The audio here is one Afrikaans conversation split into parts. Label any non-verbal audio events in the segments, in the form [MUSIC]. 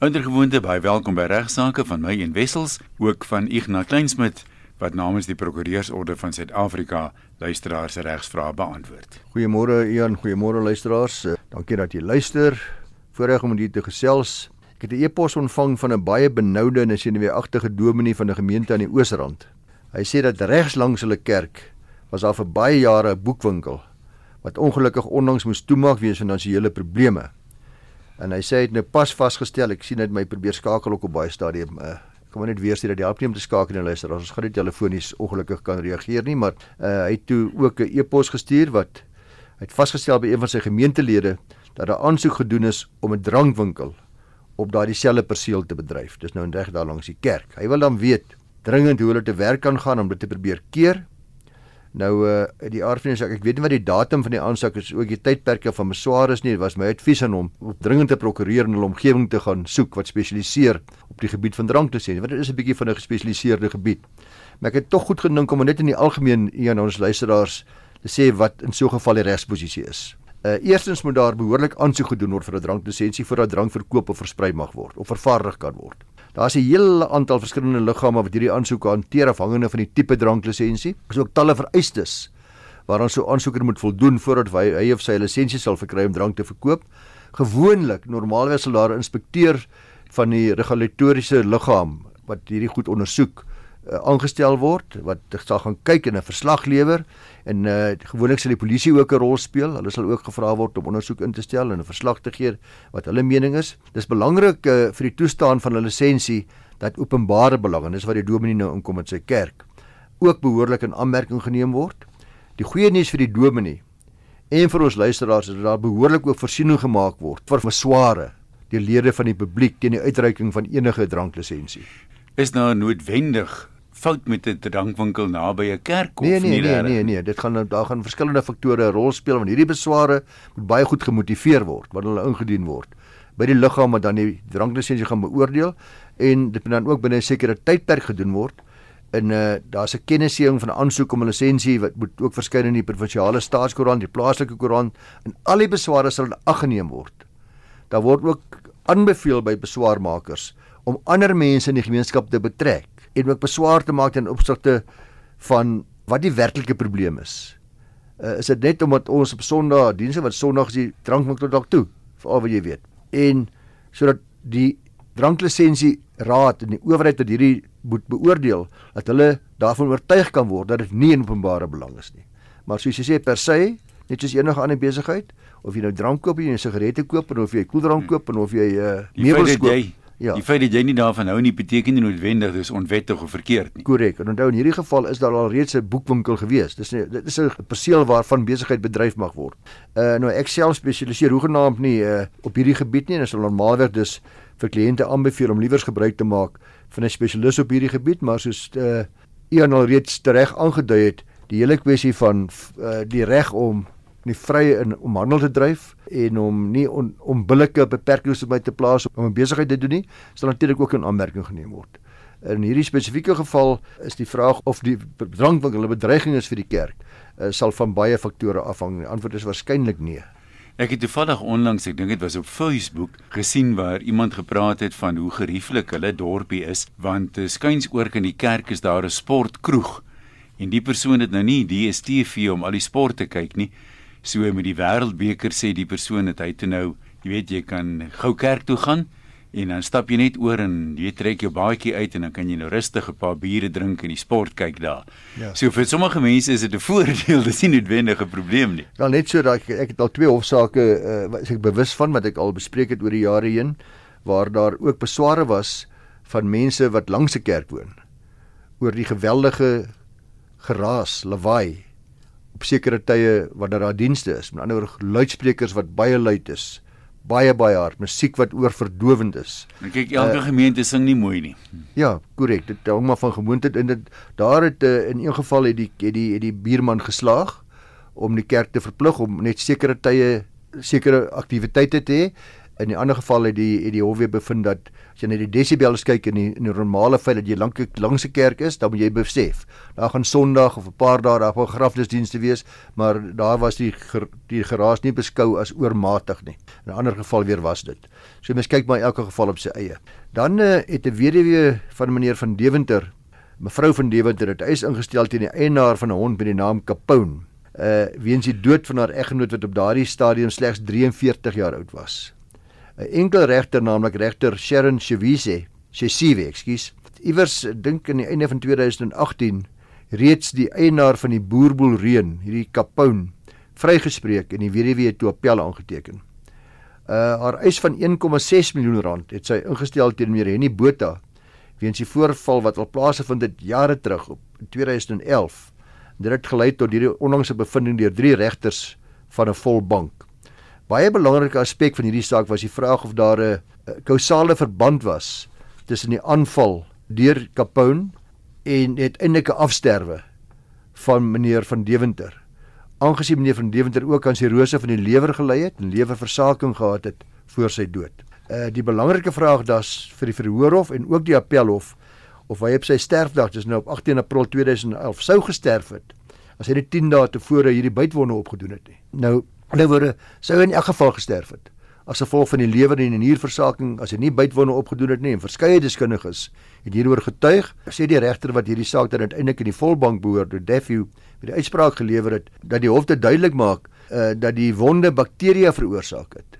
Ondergewoonte baie welkom by regsaake van my en Wessels, ook van Ignas Kleinsmid wat namens die Prokureursorde van Suid-Afrika luisteraars se regsvrae beantwoord. Goeiemôre Ian, goeiemôre luisteraars. Dankie dat jy luister. Voorreg om hier te gesels. Ek het 'n e-pos ontvang van 'n baie benoude en senuweeagtige dominee van 'n gemeente aan die Oosrand. Hy sê dat regs langs hulle kerk was daar vir baie jare 'n boekwinkel wat ongelukkig onlangs moes toemaak weens finansiële probleme. En hy sê hy het nou pas vasgestel, ek sien dit my probeer skakel ook op baie stadium. Uh, kom net weer sê dat help nie om te skakel en luister. Ons gaan nie telefonies ongelukkig kan reageer nie, maar uh, hy het toe ook 'n e-pos gestuur wat hy het vasgestel by een van sy gemeentelede dat 'n aansoek gedoen is om 'n drankwinkel op daardie selfde perseel te bedryf. Dis nou reg daar langs die kerk. Hy wil dan weet dringend hoe hulle te werk kan gaan om dit te probeer keer. Nou uh die aardvriende sê ek weet nie wat die datum van die aansoek is ook die tydperke van beswaar is nie. Dit was my advies aan hom om dringend te prokureer in 'n omgewing te gaan soek wat spesialiseer op die gebied van dranklisensie. Want dit is 'n bietjie van 'n gespesialiseerde gebied. Maar ek het tog goed gedink om net in die algemeen hier aan ons luisteraars te sê wat in so 'n geval die regsposisie is. Uh eerstens moet daar behoorlik aansoek gedoen word vir 'n dranklisensie voordat drank verkoop of versprei mag word of vervaardig kan word. Daar's 'n hele aantal verskillende liggame wat hierdie aansoeke hanteer afhangende van die tipe dranklisensie. Daar's ook talle vereistes waaraan so 'n aansoeker moet voldoen voordat hy, hy of sy 'n lisensie sal verkry om drank te verkoop. Gewoonlik, normaalwys sal daar 'n inspekteur van die regulatoriese liggaam wat hierdie goed ondersoek aangestel word wat sal gaan kyk en 'n verslag lewer en uh, gewoonlik sal die polisie ook 'n rol speel. Hulle sal ook gevra word om ondersoek in te stel en 'n verslag te gee wat hulle mening is. Dis belangrik uh, vir die toestaan van 'n lisensie dat openbare belang en dis wat die dominee nou inkom met sy kerk ook behoorlik in aanmerking geneem word. Die goeie nuus vir die dominee en vir ons luisteraars is dat daar behoorlik ook voorsiening gemaak word vir besware deur lede van die publiek teen die uitreiking van enige dranklisensie. Is nou noodwendig fout met 'n drankwinkel naby 'n kerk of nee, nee, nee, nee, nee, dit gaan daar gaan verskillende faktore 'n rol speel want hierdie besware moet baie goed gemotiveer word wanneer hulle ingedien word. By die liggaam wat dan die dranklisensie gaan beoordeel en dit moet dan ook binne 'n sekere tydperk gedoen word. En uh, daar's 'n kennisgewing van 'n aansoek om 'n lisensie wat moet ook verskyn in die provinsiale staatskoerant, die plaaslike koerant en al die besware sal aggeneem word. Daar word ook aanbeveel by beswaarmakers om ander mense in die gemeenskap te betrek en ook beswaar te maak ten opsigte van wat die werklike probleem is. Uh, is dit net omdat ons op Sondag dienste wat Sondag is die drankwinkel dalk toe, veral wat jy weet. En sodat die dranklisensie raad en die owerheid wat hierdie moet beoordeel dat hulle daarvan oortuig kan word dat dit nie in openbare belang is nie. Maar soos jy sê per se, net soos enige ander besigheid, of jy nou drank koop of jy 'n sigarette koop of jy koeldrank koop en of jy 'n uh, meubels koop. Jy Ja. Die feit dat jy nie daarvan hou nie beteken nie noodwendig dis onwettig of verkeerd nie. Korrek. En onthou in hierdie geval is daar al reeds 'n boekwinkel gewees. Dis nie dit is 'n perseel waarvan besigheid bedryf mag word. Uh nou ek self spesialiseer hoegenaamd nie uh op hierdie gebied nie en is normaalweg dus vir kliënte aanbeveel om liewers gebruik te maak van 'n spesialis op hierdie gebied, maar soos uh Ian al reeds reg aangedui het, die hele kwessie van uh die reg om nie vry in om handel te dryf en om nie on, onbillike beperkings op my te plaas om 'n besigheid te doen nie, sal natuurlik ook in aanmerking geneem word. In hierdie spesifieke geval is die vraag of die drankwinkel 'n bedreiging is vir die kerk, uh, sal van baie faktore afhang. Die antwoord is waarskynlik nee. Ek het toevallig onlangs, ek dink dit was op Facebook, gesien waar iemand gepraat het van hoe gerieflik hulle dorpie is, want uh, skuins oor in die kerk is daar 'n sportkroeg. En die persoon het nou nie die DStv om al die sport te kyk nie, so met die wêreldbeker sê die persoon het hy toe nou, jy weet jy kan gou kerk toe gaan en dan stap jy net oor en jy trek jou baadjie uit en dan kan jy nou rustig 'n paar biere drink en die sport kyk daar. Ja. So vir sommige mense is dit 'n voordeel, [LAUGHS] dis nie noodwendig 'n probleem nie. Wel net so dat ek, ek het al twee hofsaake uh, wat ek bewus van wat ek al bespreek het oor die jare heen waar daar ook besware was van mense wat langs 'n kerk woon oor die geweldige geraas, lawaai op sekere tye wanneer daar dienste is. Met ander woorde luidsprekers wat baie luid is, baie baie hard, musiek wat oorverdowend is. En kyk elke uh, gemeente sing nie mooi nie. Ja, korrek. Dit hang maar van gewoonte en dit daar het uh, in een geval het die het die het die buurman geslaag om die kerk te verplig om net sekere tye sekere aktiwiteite te hê In die ander geval het die het die hof weer bevind dat as jy net die desibels kyk in die in die normale feit dat jy lank langs 'n kerk is, dan moet jy besef. Daar gaan Sondag of 'n paar dae daar gaan grafnisdienste wees, maar daar was die ger, die geraas nie beskou as oormatig nie. In 'n ander geval weer was dit. So mens kyk maar elke geval op sy eie. Dan uh, het 'n weduwee van meneer van Deventer, mevrou van Deventer, het eis ingestel teen die eienaar van 'n hond met die naam Capone. Uh weens die dood van haar eggenoot wat op daardie stadium slegs 43 jaar oud was. 'n enkel regter naamlik regter Sharon Chevise, Chesive, ekskuus. Iewers dink in die einde van 2018 reeds die eienaar van die boerboel reën, hierdie Capone, vrygespreek en die weduwee toe appel aangeteken. Uh haar eis van 1,6 miljoen rand het sy ingestel teen meneer Henny Botha weens die voorval wat al plaasgevind het jare terug op 2011. Dit het gelei tot hierdie onlangse bevinding deur drie regters van 'n volbank. Baie belangrike aspek van hierdie saak was die vraag of daar 'n kausale verband was tussen die aanval deur Capone en uiteindelike afsterwe van meneer van Deventer. Aangesien meneer van Deventer ook aan sirose van die lewer gelei het en lewerversaking gehad het voor sy dood. Uh die belangrike vraag das vir die verhoorhof en ook die appelhof of hy op sy sterfdag, dis nou op 18 April 2011 sou gesterf het as hy net 10 dae tevore hierdie bytwonde opgedoen het nie. Nou Hulle word sou in elk geval gesterf het. As gevolg van die lewer en die nierversaking as hy nie bytwonde opgedoen het nie en verskeie deskundiges het hieroor getuig sê die regter wat hierdie saak dan uiteindelik in die volbank behoort deur Defew met die uitspraak gelewer het dat die hof dit duidelik maak uh, dat die wonde bakterieë veroorsaak het.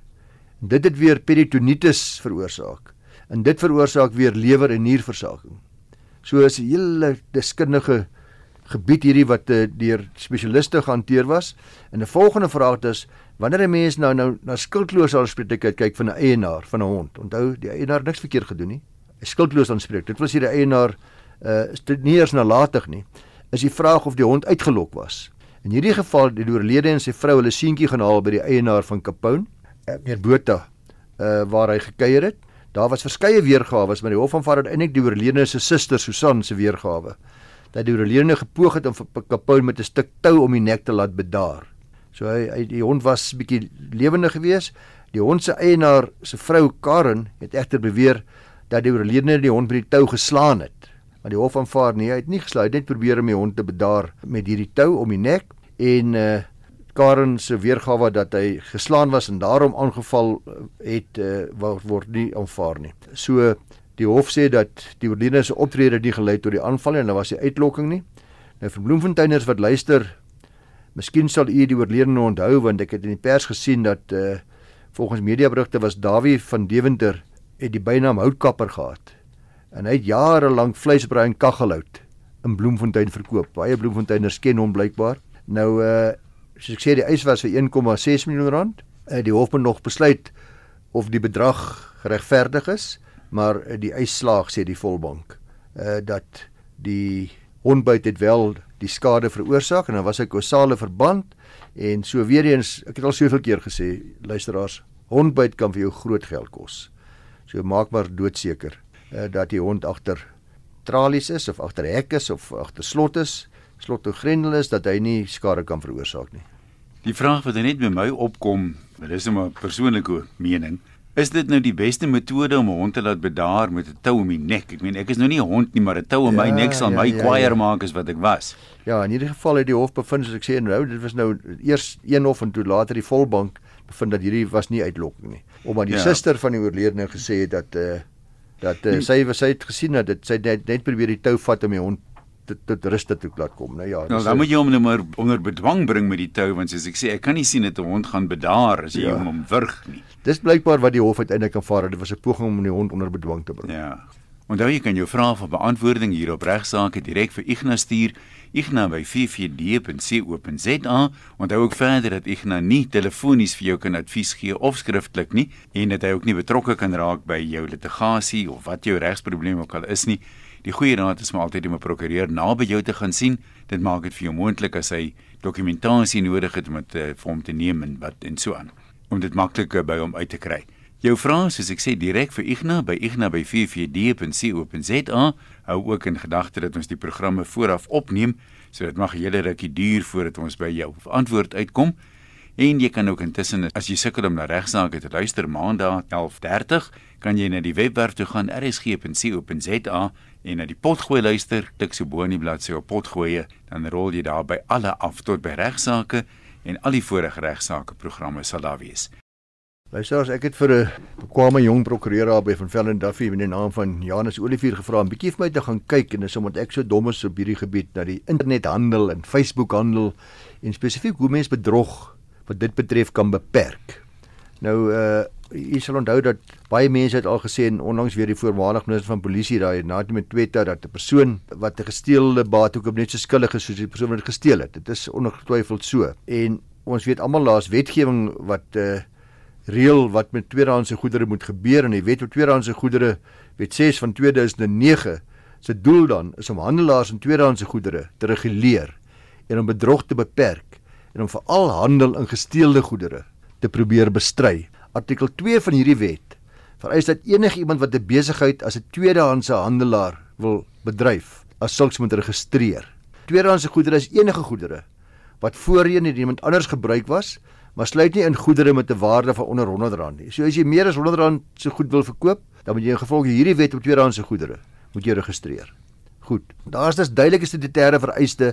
En dit het weer peritonitis veroorsaak. En dit veroorsaak weer lewer en nierversaking. So is 'n hele deskundige gebied hierdie wat uh, deur spesialiste gehanteer was. En 'n volgende vraag is wanneer 'n mens nou nou na skuldloos aanspreeklikheid kyk van 'n eienaar van 'n hond. Onthou, die eienaar niks verkeerd gedoen nie. Hy skuldloos aanspreek. Dit was hier die eienaar uh is dit nie eers nalatig nie. Is die vraag of die hond uitgelok was. In hierdie geval die oorlede en sy vrou hulle seentjie gaan haal by die eienaar van Capone, uh, meneer Botha, uh waar hy gekuier het. Daar was verskeie weergawe, maar die hof aanvaar uiteindelik die oorledene se suster Susan se weergawe dat die oorledene gepoog het om vir Capone met 'n stuk tou om die nek te laat bedaar. So hy, hy die hond was bietjie lewendig geweest. Die hond se eienaar, se vrou Karen, het egter beweer dat die oorledene die hond met die tou geslaan het. Maar die hof aanvaar nie, hy het nie geslaan, hy het net probeer om die hond te bedaar met hierdie tou om die nek en uh Karen se weergawe dat hy geslaan was en daarom aangeval eh, het uh, word nie aanvaar nie. So Die hof sê dat die oorledene se optrede nie gelei tot die aanval en daar was 'n uitlokking nie. Nou vir Bloemfonteiners wat luister, miskien sal u die oorledene onthou want ek het in die pers gesien dat uh volgens mediaberigte was Dawie van Deventer het die bynaam houtkapper gehad. En hy het jare lank vleisbraai en kaggelhout in Bloemfontein verkoop. Baie Bloemfonteiners ken hom blykbaar. Nou uh soos ek sê die eis was vir 1,6 miljoen rand. Uh, die hof moet nog besluit of die bedrag geregverdig is maar uh, die uitslaag sê die volbank uh dat die hondbyt het wel die skade veroorsaak en dan was 'n kausale verband en so weer eens ek het al soveel keer gesê luisteraars hondbyt kan vir jou groot geld kos. So maak maar doodseker uh, dat die hond agter tralies is of agter hek is of agter slot is, slot of grendel is dat hy nie skade kan veroorsaak nie. Die vraag wat net by my opkom, dit is 'n persoonlike mening, Is dit nou die beste metode om 'n hond te laat bedaar met 'n tou om die nek? Ek meen ek is nou nie 'n hond nie, maar 'n tou om ja, my nek sal ja, my ja, kwaier ja. maak as wat ek was. Ja, in hierdie geval het die hof bevind soos ek sê nou, dit was nou eers een hof en toe later die volbank bevind dat hierdie was nie uitlokking nie. Omdat die ja. suster van die oorledene gesê het dat eh uh, dat uh, sy sy het gesien dat dit sy net, net probeer die tou vat om die hond tot tot rus te toe laat kom, né? Ja. Nou, dan moet jy hom nou maar onder bedwang bring met die tou want soos ek sê, ek kan nie sien dat 'n hond gaan bedaar as jy ja. hom om wurg nie. Dis blykbaar wat die hof uiteindelik aanvaar, dit was 'n poging om die hond onder bedwang te bring. Ja. Onthou jy kan jou vrae vir beantwoording hier op regsaake direk vir Ignas stuur. Ignas by ffd.co.za. Onthou ook verder dat Ignas nie telefonies vir jou kan advies gee of skriftelik nie en dat hy ook nie betrokke kan raak by jou litigasie of wat jou regsprobleem ook al is nie. Die goeie raad is om altyd om 'n prokureur naby jou te gaan sien. Dit maak dit vir jou moontlik as hy dokumentasie nodig het om dit uh, vir hom te neem en wat en so aan om dit makliker by hom uit te kry. Jou vrae, soos ek sê, direk vir Igna by igna@ffd.co.za. Hou ook in gedagte dat ons die programme vooraf opneem, so dit mag 'n hele rukkie duur voordat ons by jou antwoord uitkom. En jy kan ook intussen as jy sukkel om na regsaake te luister maandag 11:30, kan jy na die webwerf toe gaan rsg.co.za en na die potgooi luister, klik so bo in die bladsy op potgooi, dan rol jy daar by alle af tot by regsaake en al die vorige regsaake programme sal daar wees. Luisteraars, ek het vir 'n bekwame jong prokureur daar by van Velden Duffy in die naam van Janus Olivier gevra om bietjie vir my te gaan kyk en dis omdat ek so dom is op hierdie gebied na die internethandel en Facebookhandel en spesifiek hoe mense bedrog wat dit betref kan beperk. Nou uh jy sal onthou dat baie mense het al gesê en onlangs weer die voormalige minister van polisie daai na met Twitter dat 'n persoon wat 'n gesteelde baat ook op net so skuldig is soos die persoon wat gesteel het. Dit is ongetwyfeld so. En ons weet almal daar's wetgewing wat uh reël wat met tweedehandse goedere moet gebeur en die wet op tweedehandse goedere wet 6 van 2009 se doel dan is om handelaars in tweedehandse goedere te reguleer en om bedrog te beperk en om veral handel in gesteelde goedere te probeer bestry. Artikel 2 van hierdie wet vereis dat enigiemand wat 'n besigheid as 'n tweedehandse handelaar wil bedryf, as sulks moet registreer. Tweedehandse goedere is enige goedere wat voorheen deur iemand anders gebruik was, maar sluit nie in goedere met 'n waarde van onder R100 nie. So as jy meer as R100 se goed wil verkoop, dan moet jy in gevolg hierdie wet op tweedehandse goedere moet jy registreer. Goed. Daar's dus duidelike statutêre vereiste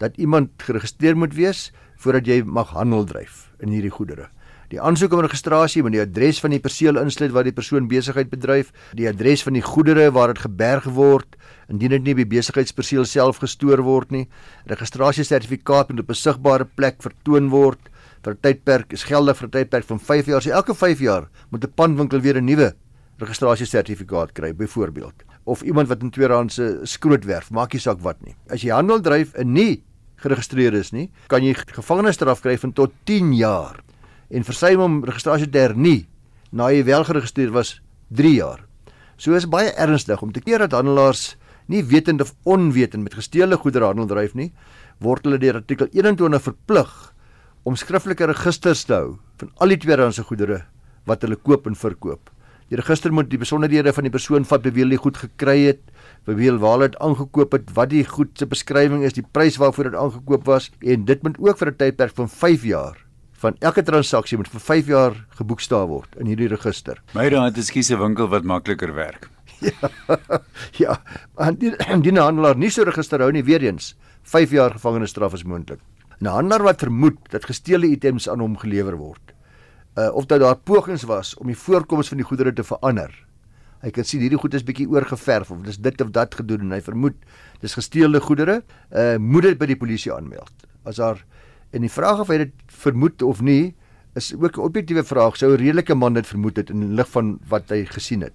dat iemand geregistreer moet wees voordat jy mag handel dryf in hierdie goedere. Die aansoek om registrasie moet die adres van die perseel insluit waar die persoon besigheid bedryf, die adres van die goedere waar dit geberg word, indien dit nie by besigheidsperseel self gestoor word nie. Registrasiesertifikaat moet op 'n sigbare plek vertoon word vir 'n tydperk is geldig vir 'n tydperk van 5 jaar. So elke 5 jaar moet 'n pandwinkel weer 'n nuwe registrasiesertifikaat kry, byvoorbeeld. Of iemand wat in tweedehandse skrootwerf, maak nie saak wat nie. As jy handel dryf en nie geregistreer is nie, kan jy gevangenisstraf kry van tot 10 jaar en versuim om registrasie te hernie na jy wel geregistreer was 3 jaar. So is baie ernstig om te keer dat handelaars nie wetend of onwetend met gesteelde goedere handel dryf nie, word hulle deur artikel 21 verplig om skriftelike registers te hou van al die tweedehandse goedere wat hulle koop en verkoop. Die register moet die besonderhede van die persoon vat wie hulle goed gekry het, wie hulle waar dit aangekoop het, wat die goed se beskrywing is, die prys waarvoor dit aangekoop was en dit moet ook vir 'n tydperk van 5 jaar van elke transaksie moet vir 5 jaar geboekstaaf word in hierdie register. My raad is kies 'n winkel wat makliker werk. [LAUGHS] ja. Ja, en die, [CLEARS THROAT] die handelaar nie so register hou nie weer eens 5 jaar gevangenisstraf is moontlik. 'n Handelaar wat vermoed dat gesteelde items aan hom gelewer word, uh, of dat daar pogings was om die voorkoms van die goedere te verander. Hy kan sien hierdie goed is bietjie oorgeverf of dis dit of dat gedoen en hy vermoed dis gesteelde goedere, uh, moet dit by die polisie aanmeld. As daar En die vraag of hy dit vermoed of nie is ook 'n objektiewe vraag. Sou 'n redelike man dit vermoed het in lig van wat hy gesien het.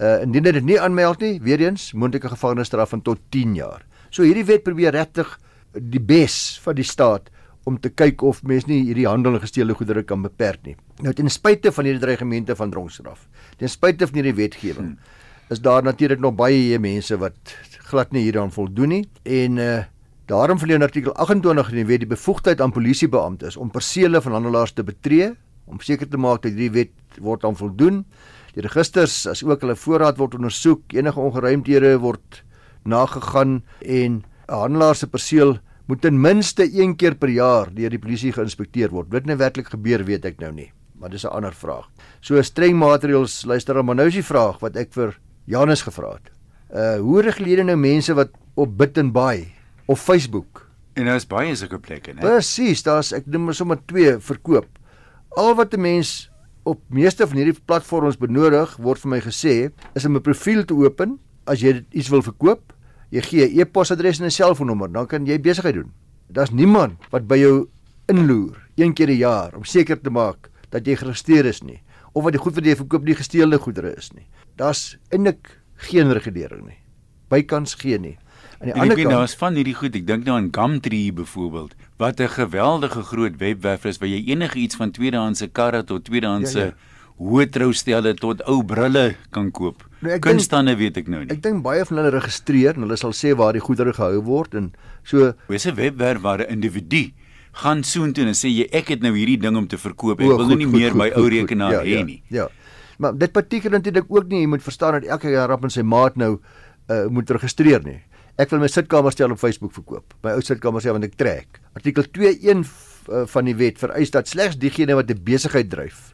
Uh indien hy dit nie aanmeld nie, weer eens moontlike gevangenisstraf van tot 10 jaar. So hierdie wet probeer regtig die bes van die staat om te kyk of mense nie hierdie handel in gesteelde goedere kan beperk nie. Nou ten spyte van hierdie dreigemente van dronkstraf, ten spyte van hierdie wetgewing, is daar natuurlik nog baie mense wat glad nie hieraan voldoen nie en uh Daarom verleen artikel 28 in die wet die bevoegdheid aan polisiebeamptes om persele van handelaars te betree om seker te maak dat hierdie wet word aan voldoen. Die registers as ook hulle voorraad word ondersoek, enige ongeruimthede word nagegaan en 'n handelaar se perseel moet ten minste een keer per jaar deur die polisie geïnspekteer word. Dit nou werklik gebeur weet ek nou nie, maar dis 'n ander vraag. So streng maatreëls luister dan maar nou is die vraag wat ek vir Janus gevra het. Uh hoe reguleer nou mense wat op Bit and Buy of Facebook. En daar is baie sulke plekke, né? Presies, daar's ek noem sommer twee verkoop. Al wat 'n mens op meeste van hierdie platforms benodig word vir my gesê is om 'n profiel te open as jy iets wil verkoop. Jy gee 'n e-posadres en 'n selfoonnommer, dan kan jy besigheid doen. Daar's niemand wat by jou inloer een keer 'n jaar om seker te maak dat jy geregistreer is nie of wat die goed wat jy verkoop nie gesteelde goedere is nie. Daar's eintlik geen regulering nie. Bykans geen nie. Aan die ander kant, daar's van hierdie goed, ek dink nou aan Gumtree byvoorbeeld, wat 'n geweldige groot webwerf is waar jy enige iets van tweedehandse karre tot tweedehandse ja, ja. Hoë troustelle tot ou brille kan koop. Nou, Kunstande weet ek nou nie. Ek dink baie van hulle registreer en hulle sal sê waar die goedere gehou word en so. 'n webwerf waar 'n individu gaan soontoe en sê jy ek het nou hierdie ding om te verkoop. Ek o, wil nou nie goed, meer goed, my goed, ou rekenaar ja, hê ja, nie. Ja. Maar dit beteken natuurlik ook nie jy moet verstaan dat elke jaar op in sy maat nou uh, moet registreer nie. Ek wil my sitkamer stel op Facebook verkoop. My ou sitkamer sê want ek trek. Artikel 21 uh, van die wet vereis dat slegs diegene wat 'n besigheid dryf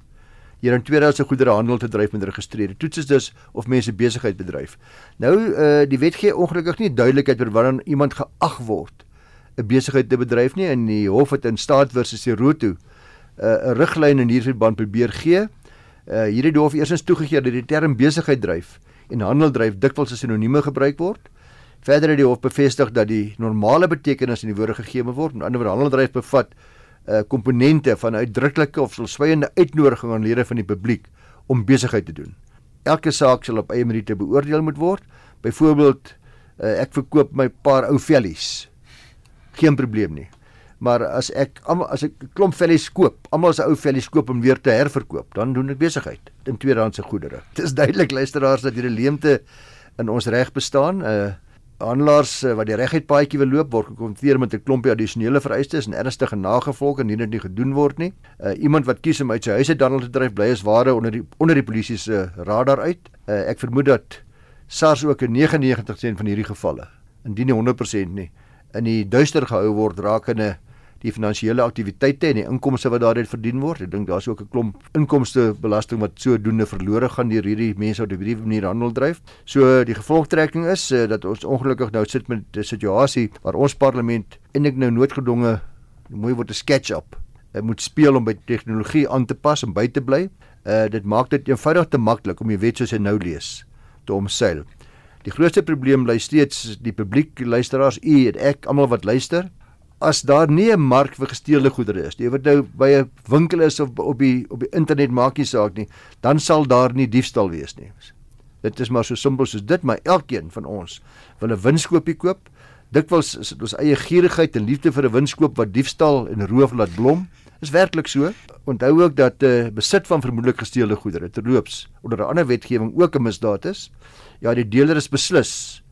hier in tweedehandse goederehandel te dryf met geregistreerde toets is dus of mense besigheid bedryf. Nou uh die wet gee ongelukkig nie duidelikheid oor wanneer iemand geag word 'n besigheid te bedryf nie en die hof het in staat versus Seroto 'n uh, riglyn in hierdie verband probeer gee. Uh hierdie hof eersins toegegee dat die term besigheid dryf en handel dryf dikwels as sinonieme gebruik word. Verder het die hof bevestig dat die normale betekenis in die woorde gegee word. Met ander woorde handel dryf bevat uh komponente van uitdruklike of swywende uitnodiging aan lede van die publiek om besigheid te doen. Elke saak sal op eie meriete beoordeel moet word. Byvoorbeeld uh, ek verkoop my paar ou vellies. Geen probleem nie. Maar as ek as ek 'n klomp vellies koop, almal se ou vellies koop om weer te herverkoop, dan doen ek besigheid in tweedehandse goedere. [LAUGHS] Dit is duidelik luisteraars dat hierdie leemte in ons reg bestaan. Uh handelaars eh, wat die reguit paadjie wil loop word gekonfronteer met 'n klompie addisionele vereistes en ernstige nagevolge indien dit nie gedoen word nie. Uh, iemand wat kies om uit sy huis uit handel te dryf bly as ware onder die onder die polisie se radar uit. Uh, ek vermoed dat SARS ook in 99% van hierdie gevalle, indien nie 100% nie, in die duister gehou word rakende die finansiële aktiwiteite en die inkomste wat daaruit verdien word. Ek dink daar's ook 'n klomp inkomstebelasting wat sodoende verlore gaan deur hierdie mense wat op hierdie manier handel dryf. So die gevolgtrekking is uh, dat ons ongelukkig nou sit met 'n situasie waar ons parlement eintlik nou noodgedwonge mooi word 'n sketch up. Dit moet speel om by tegnologie aan te pas en by te bly. Uh dit maak dit eenvoudig te maklik om die wet soos hy nou lees te omseil. Die grootste probleem bly steeds die publiek luisteraars, u en ek almal wat luister as daar nie 'n mark vir gesteelde goedere is, jy weet nou by 'n winkel is of op die op die internet maak nie saak nie, dan sal daar nie diefstal wees nie. Dit is maar so simpel soos dit, maar elkeen van ons wil 'n winskoopie koop. Dikwels is dit ons eie gierigheid en liefde vir 'n winskoop wat diefstal en roof laat blom. Is werklik so. Onthou ook dat uh, besit van vermoedelik gesteelde goedere terloops onder 'n ander wetgewing ook 'n misdaad is. Ja, die dealer is beslis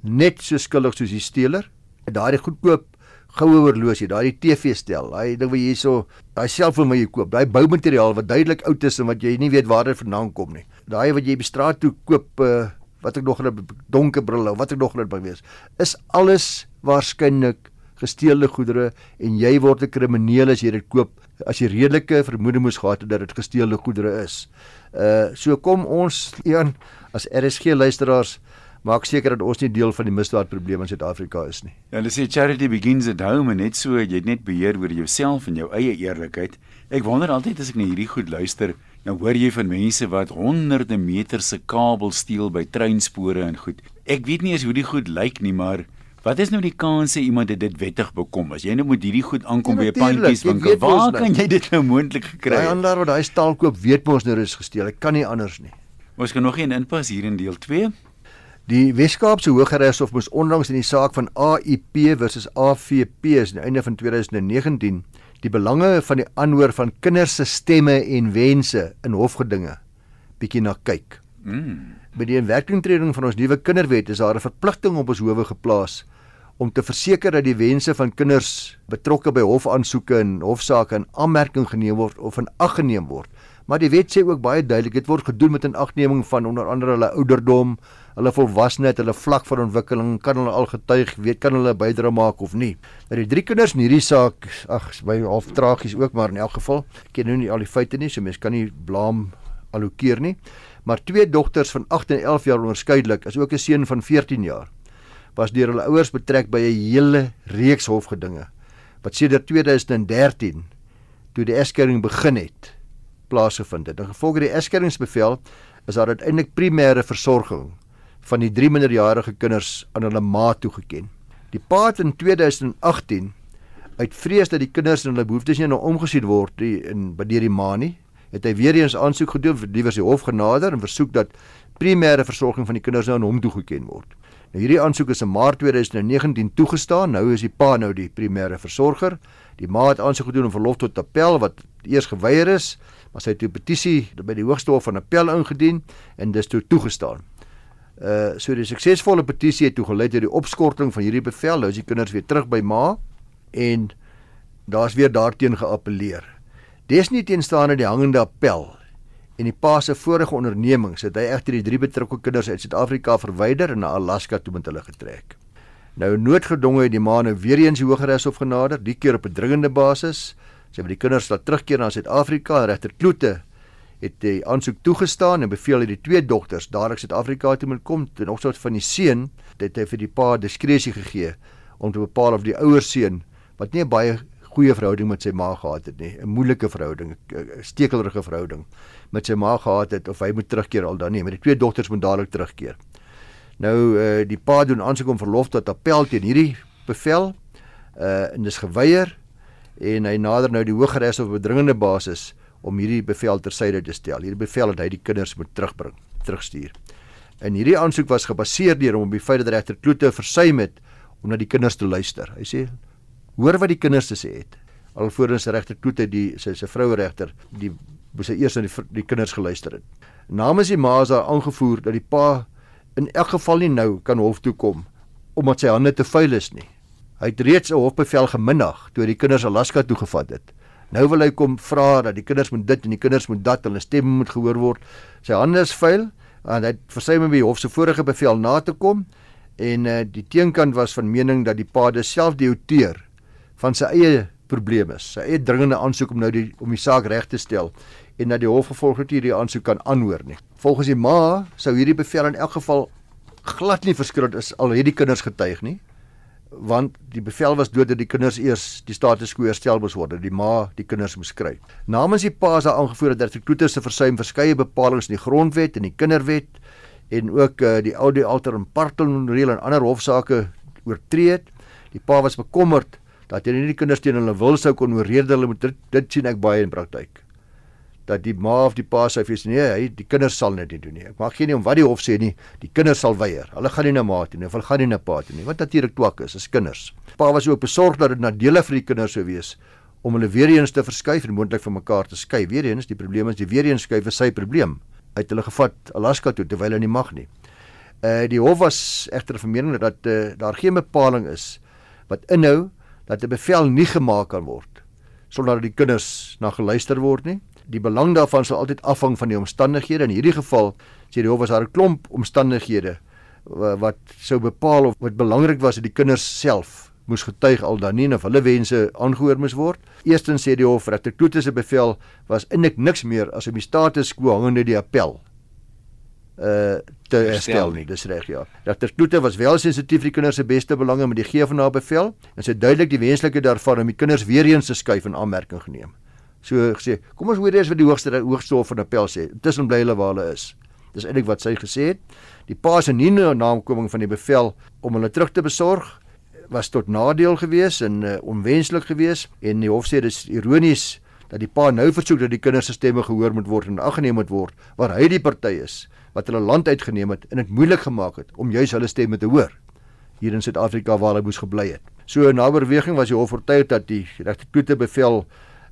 net so skuldig soos die steeler. Daardie goedkoop goue horlosie, daai TV stel, daai ding wat jy hierso, daai selfoon wat jy koop, daai boumateriaal wat duidelik oud is en wat jy nie weet waar dit vandaan kom nie. Daai wat jy by straat toe koop uh, wat ek nog 'n donker bril of wat ek nog net by wees, is alles waarskynlik gesteelde goedere en jy word 'n krimineel as jy dit koop as jy redelike vermoede moes gehad het dat dit gesteelde goedere is. Uh so kom ons een as RSG luisteraars maak seker dat ons nie deel van die misdaadprobleem in Suid-Afrika is nie. Ja, hulle sê charity begins at home en net so jy het net beheer oor jouself en jou eie eerlikheid. Ek wonder altyd as ek na hierdie goed luister, nou hoor jy van mense wat honderde meters se kabel steel by treinspore en goed. Ek weet nie eens hoe die goed lyk nie, maar Wat is nou die kans dat iemand dit wettig bekom? As jy nou met hierdie goed aankom ja, by 'n pandjieswinkel, waar kan jy dit nou moontlik gekry het? Ander wat daai staal koop, weet mos nou is gesteel. Ek kan nie anders nie. Ons kan nog een inpas hier in deel 2. Die Weskaapse Hooggeregshof moes onlangs in die saak van AIP versus AVP aan die einde van 2019 die belange van die aanhoor van kinders se stemme en wense in hofgedinge bietjie na kyk. Mm. By die inwerkingtreding van ons nuwe kinderwet is daar 'n verpligting op ons howe geplaas om te verseker dat die wense van kinders betrokke by hofaansoeke en hofsaake in aanmerking geneem word of in ag geneem word. Maar die wet sê ook baie duidelik dit word gedoen met 'n agneming van onder andere hulle ouderdom, hulle volwassenheid, hulle vlak van ontwikkeling, kan hulle al getuig, weet kan hulle bydra maak of nie. Dat die drie kinders in hierdie saak, ag, by half tragies ook, maar in elk geval, ken nou nie al die feite nie, so mense kan nie blame allokeer nie. Maar twee dogters van 8 en 11 jaar onderskeidelik, is ook 'n seun van 14 jaar. Was deur hulle ouers betrek by 'n hele reeks hofgedinge wat sedert 2013 toe die eskering begin het plaasgevind het. In gevolg die eskeringsbevel is daar uiteindelik primêre versorging van die drie minderjarige kinders aan hulle ma toegeken. Die pa het in 2018 uit vrees dat die kinders en hulle behoeftes nie nou omgesien word die, in by die ma nie, het hy weer eens aansoek gedoen vir die versie hof genader en versoek dat primêre versorging van die kinders nou aan hom toegeken word. Nou hierdie aansoek is in Maart 2019 toegestaan. Nou is die pa nou die primêre versorger. Die ma het aansoek gedoen om verlof tot appel wat eers geweier is, maar sy het 'n petisie by die Hoogste Hof van Appel ingedien en dis toe toegestaan. Uh so die suksesvolle petisie het toe gelei tot die opskorting van hierdie bevel. Nou is die kinders weer terug by ma en daar's weer daarteen geappeleer. Dis nie teenstaande die hangende appel en die pa se vorige ondernemings het hy egter die drie betrokke kinders uit Suid-Afrika verwyder en na Alaska toe met hulle getrek. Nou noodgedwonge het die ma nou weer eens die Hooggeregshof genader, die keer op 'n dringende basis. Sy het die kinders laat terugkeer na Suid-Afrika. Regter Kloete het die aansoek toegestaan en beveel dat die twee dogters dadelik Suid-Afrika toe moet kom ten opsigte van die seun. Dit het vir die pa diskresie gegee om te bepaal of die ouer seun wat nie 'n baie goeie verhouding met sy ma gehad het nie, 'n moeilike verhouding, 'n stekelerige verhouding met sy ma gehad het of hy moet terugkeer al dan nie, maar die twee dogters moet dadelik terugkeer. Nou uh, die pa doen aansoek om verlof tot appel teen hierdie bevel. Uh en dis geweier en hy nader nou die Hooggeregs op 'n dringende basis om hierdie bevel tersyde te stel. Hierdie bevel dat hy die kinders moet terugbring, terugstuur. En hierdie aansoek was gebaseer deur hom op die feit dat regter Kloete versuim het om na die kinders te luister. Hy sê hoor wat die kinders te sê het. Alvorens regter Kloete die sy sy vroue regter die moes hy eers na die, die kinders geluister het. Namens die ma is daar aangevoer dat die pa in elk geval nie nou kan hof toe kom omdat sy hande te vuil is nie. Hy het reeds 'n hofbevel geminnig toe die kinders Alaska toe gevat het. Nou wil hy kom vra dat die kinders moet dit en die kinders moet dat, hulle stemme moet gehoor word. Sy hande is vuil en hy het versuim om die hof se vorige bevel na te kom en uh, die teenkant was van mening dat die pa self diouteer van sy eie probleme is. Sy eie dringende aansoek om nou die om die saak reg te stel en dat die hof vervolgens hierdie aansoek kan aanhoor nie. Volgens die ma sou hierdie bevel in elk geval glad nie verskil is al het die kinders getuig nie want die bevel was dood dat die kinders eers die status quo herstel moes word, die ma die kinders moes kry. Namens die pa is daar aangevoer dat die Kloete se versuim verskeie bepalinge in die grondwet en die kinderwet en ook uh, die oude alter en partel reël en ander hofsaake oortree het. Die pa was bekommerd dat hy nie die kinders teen hulle wil sou kon oorrede hulle moet dit, dit sien ek baie in praktyk dat die ma of die pa sê vir nee, hy die kinders sal net nie doen nie. Ek mag geen om wat die hof sê nie, die kinders sal weier. Hulle gaan nie na ma toe nie, hulle gaan nie na pa toe nie. Wat natuurlik twak is, is kinders. Pa was ook besorg dat dit nadelig vir die kinders sou wees om hulle weer eens te verskuif en moontlik van mekaar te skei. Weer eens, die probleem is die weer eens skuif is sy probleem. Uit hulle gevat Alaska toe terwyl hulle nie mag nie. Uh die hof was egter van mening dat uh, daar geen bepaling is wat inhou dat 'n bevel nie gemaak kan word sonder dat die kinders na geluister word nie die belang daarvan sal altyd afhang van die omstandighede. In hierdie geval sê die hof was daar 'n klomp omstandighede wat sou bepaal of wat belangrik was dat die kinders self moes getuig al dan nie of hulle wense aangehoor moes word. Eerstens sê die hof dat die Kloete se bevel was eintlik niks meer as om die status quo hangende die appel uh te herstel nie. Dis reg ja. Dat die Kloete was wel sensitief vir die kinders se beste belange met die gee van haar bevel en sy duidelik die wenslike daarvan om die kinders weer eens te skuif in aanmerking geneem so gesê. Kom ons hoor eers wat die hoogste hoogste hof van appel sê. Intussen bly hulle waar hulle is. Dis eintlik wat sy gesê het. Die pa se nie naamkoming van die bevel om hulle terug te besorg was tot nadeel gewees en uh, onwenslik gewees en die hof sê dis ironies dat die pa nou versoek dat die kinders se stemme gehoor moet word en aggeneem moet word waar hy die party is wat hulle land uitgeneem het en dit moeilik gemaak het om juis hulle stemme te hoor hier in Suid-Afrika waar hulle moes gebly het. So na oorweging was die hof oortuig dat die regte bevel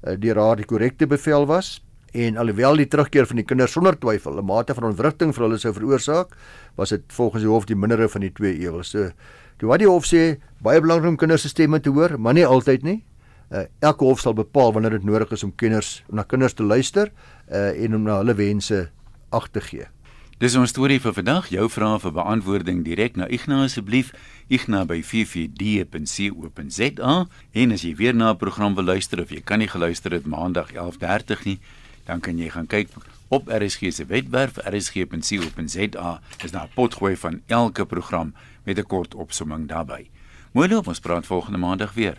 uh, die raad die korrekte bevel was en alhoewel die terugkeer van die kinders sonder twyfel 'n mate van ontwrigting vir hulle sou veroorsaak, was dit volgens die hof die mindere van die twee ewels. So die wat die hof sê, baie belangrik om kinders se stemme te hoor, maar nie altyd nie. Uh, elke hof sal bepaal wanneer dit nodig is om kinders om na kinders te luister uh, en om na hulle wense ag te gee. Dis ons storie vir vandag. Jou vrae vir beantwoording direk na Ignas asseblief. Ignas by 44d.co.za en as jy weer na 'n program wil luister of jy kan nie geluister het Maandag 11:30 nie, dan kan jy gaan kyk op RSG se webwerf rsg.co.za. Is daar 'n potgooi van elke program met 'n kort opsomming daarbey. Mooi loop, ons praat volgende Maandag weer.